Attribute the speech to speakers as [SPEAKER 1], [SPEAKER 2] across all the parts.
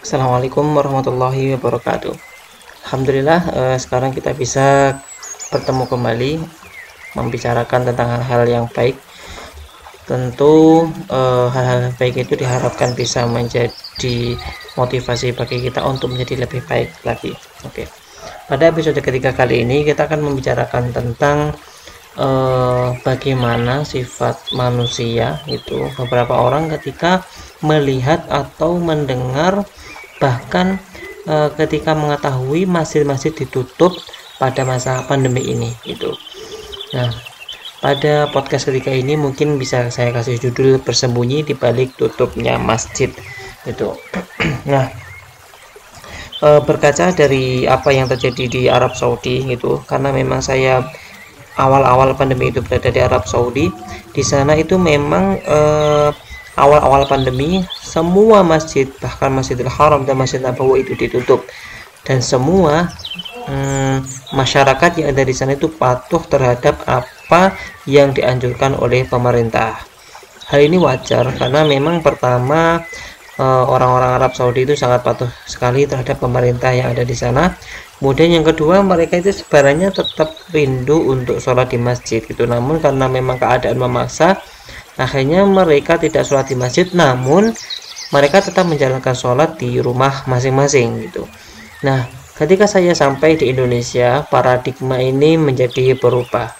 [SPEAKER 1] Assalamualaikum warahmatullahi wabarakatuh. Alhamdulillah eh, sekarang kita bisa bertemu kembali membicarakan tentang hal-hal yang baik. Tentu eh, hal-hal baik itu diharapkan bisa menjadi motivasi bagi kita untuk menjadi lebih baik lagi. Oke. Pada episode ketiga kali ini kita akan membicarakan tentang eh, bagaimana sifat manusia itu beberapa orang ketika melihat atau mendengar bahkan e, ketika mengetahui masjid-masjid ditutup pada masa pandemi ini itu. Nah, pada podcast ketiga ini mungkin bisa saya kasih judul bersembunyi di balik tutupnya masjid itu. nah, e, berkaca dari apa yang terjadi di Arab Saudi gitu, karena memang saya awal-awal pandemi itu berada di Arab Saudi, di sana itu memang e, awal-awal pandemi semua masjid bahkan Masjidil Haram dan Masjid Nabawi itu ditutup dan semua hmm, masyarakat yang ada di sana itu patuh terhadap apa yang dianjurkan oleh pemerintah. Hal ini wajar karena memang pertama eh, orang-orang Arab Saudi itu sangat patuh sekali terhadap pemerintah yang ada di sana. Kemudian yang kedua mereka itu sebenarnya tetap rindu untuk sholat di masjid gitu. Namun karena memang keadaan memaksa, akhirnya mereka tidak sholat di masjid namun mereka tetap menjalankan sholat di rumah masing-masing gitu nah ketika saya sampai di Indonesia paradigma ini menjadi berubah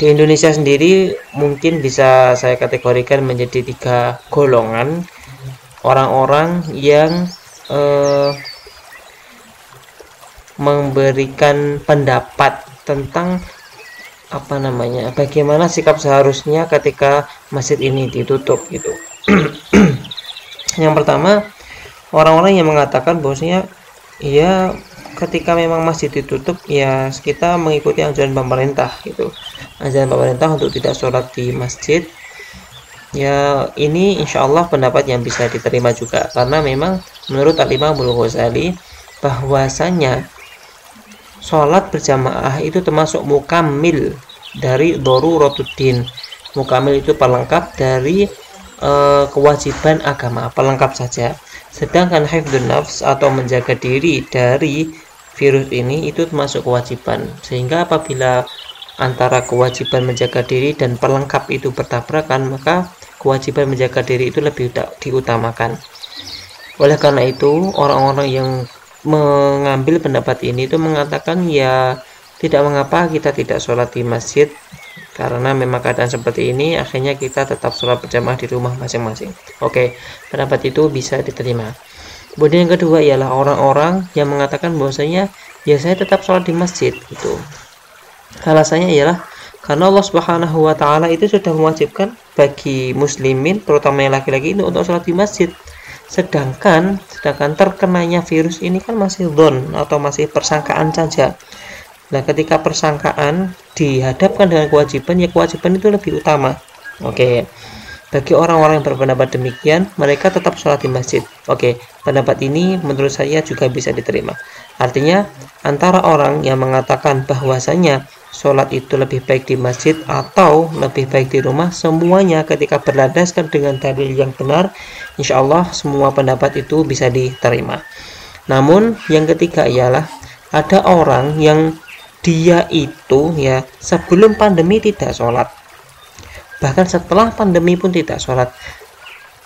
[SPEAKER 1] di Indonesia sendiri mungkin bisa saya kategorikan menjadi tiga golongan orang-orang yang eh, memberikan pendapat tentang apa namanya bagaimana sikap seharusnya ketika masjid ini ditutup gitu. Yang pertama orang-orang yang mengatakan bahwasanya ya ketika memang masjid ditutup ya kita mengikuti anjuran pemerintah gitu. Anjuran pemerintah untuk tidak sholat di masjid ya ini insya Allah pendapat yang bisa diterima juga. Karena memang menurut Al-Imam Ghazali bahwasanya sholat berjamaah itu termasuk mukamil dari daruratuddin. Mukamil itu pelengkap dari e, kewajiban agama pelengkap saja. Sedangkan hifdun nafs atau menjaga diri dari virus ini itu termasuk kewajiban. Sehingga apabila antara kewajiban menjaga diri dan pelengkap itu bertabrakan maka kewajiban menjaga diri itu lebih diutamakan. Oleh karena itu orang-orang yang mengambil pendapat ini itu mengatakan ya tidak mengapa kita tidak sholat di masjid karena memang keadaan seperti ini akhirnya kita tetap sholat berjamaah di rumah masing-masing. Oke pendapat itu bisa diterima. Kemudian yang kedua ialah orang-orang yang mengatakan bahwasanya ya saya tetap sholat di masjid itu alasannya ialah karena Allah Subhanahu wa taala itu sudah mewajibkan bagi muslimin terutama yang laki-laki ini untuk sholat di masjid. Sedangkan sedangkan terkenanya virus ini kan masih don atau masih persangkaan saja. Nah ketika persangkaan dihadapkan dengan kewajiban ya kewajiban itu lebih utama. Oke. Bagi orang-orang yang berpendapat demikian mereka tetap sholat di masjid. Oke. Pendapat ini menurut saya juga bisa diterima. Artinya antara orang yang mengatakan bahwasanya sholat itu lebih baik di masjid atau lebih baik di rumah semuanya ketika berlandaskan dengan dalil yang benar insya Allah semua pendapat itu bisa diterima. Namun yang ketiga ialah ada orang yang dia itu ya sebelum pandemi tidak sholat. Bahkan setelah pandemi pun tidak sholat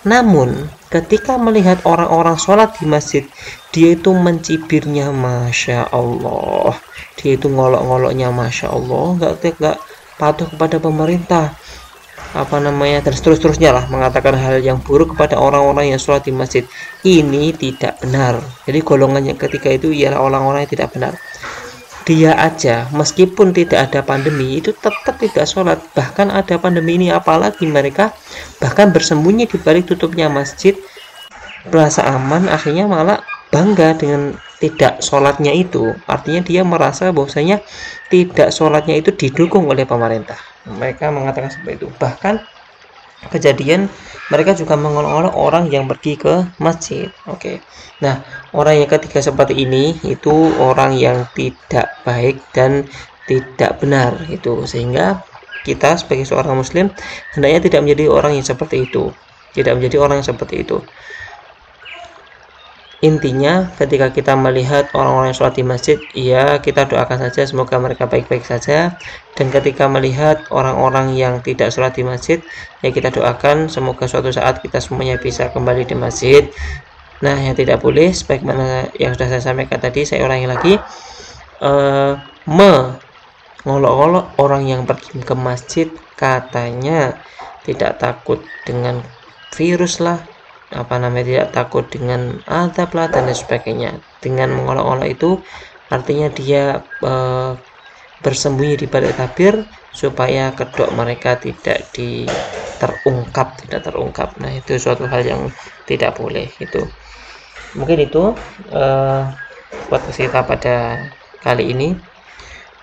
[SPEAKER 1] namun ketika melihat orang-orang sholat di masjid dia itu mencibirnya Masya Allah. Dia itu ngolok-ngoloknya Masya Allah. Nggak nggak patuh kepada pemerintah. Apa namanya dan seterusnya lah mengatakan hal yang buruk kepada orang-orang yang sholat di masjid. Ini tidak benar. Jadi golongan yang ketiga itu ialah orang-orang yang tidak benar dia aja meskipun tidak ada pandemi itu tetap tidak sholat. Bahkan ada pandemi ini apalagi mereka bahkan bersembunyi di balik tutupnya masjid. Merasa aman akhirnya malah bangga dengan tidak sholatnya itu. Artinya dia merasa bahwasanya tidak sholatnya itu didukung oleh pemerintah. Mereka mengatakan seperti itu. Bahkan kejadian mereka juga mengolok-olok orang yang pergi ke masjid. Oke. Okay. nah orang yang ketiga seperti ini itu orang yang tidak baik dan tidak benar itu. Sehingga kita sebagai seorang muslim hendaknya tidak menjadi orang yang seperti itu. Tidak menjadi orang yang seperti itu intinya ketika kita melihat orang-orang yang sholat di masjid ya kita doakan saja semoga mereka baik-baik saja. Dan ketika melihat orang-orang yang tidak sholat di masjid ya kita doakan semoga suatu saat kita semuanya bisa kembali di masjid. Nah yang tidak boleh sebagaimana yang sudah saya sampaikan tadi saya ulangi lagi uh, mengolok-olok orang yang pergi ke masjid katanya tidak takut dengan virus lah apa namanya tidak takut dengan adab lah dan lain sebagainya. Dengan mengolok-olok itu artinya dia e, bersembunyi di balik tabir supaya kedok mereka tidak di terungkap tidak terungkap. Nah itu suatu hal yang tidak boleh itu mungkin itu e, buat kita pada kali ini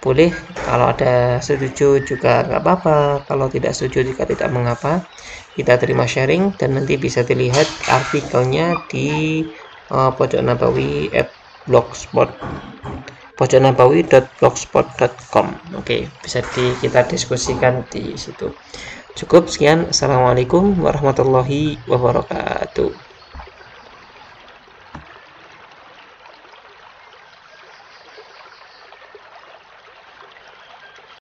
[SPEAKER 1] boleh. Kalau ada setuju juga nggak apa-apa. Kalau tidak setuju juga tidak mengapa. Kita terima sharing dan nanti bisa dilihat artikelnya di uh, pojok nabawi at blogspot. Pojoknabawi.blogspot.com oke bisa di, kita diskusikan di situ. Cukup sekian. Assalamualaikum warahmatullahi wabarakatuh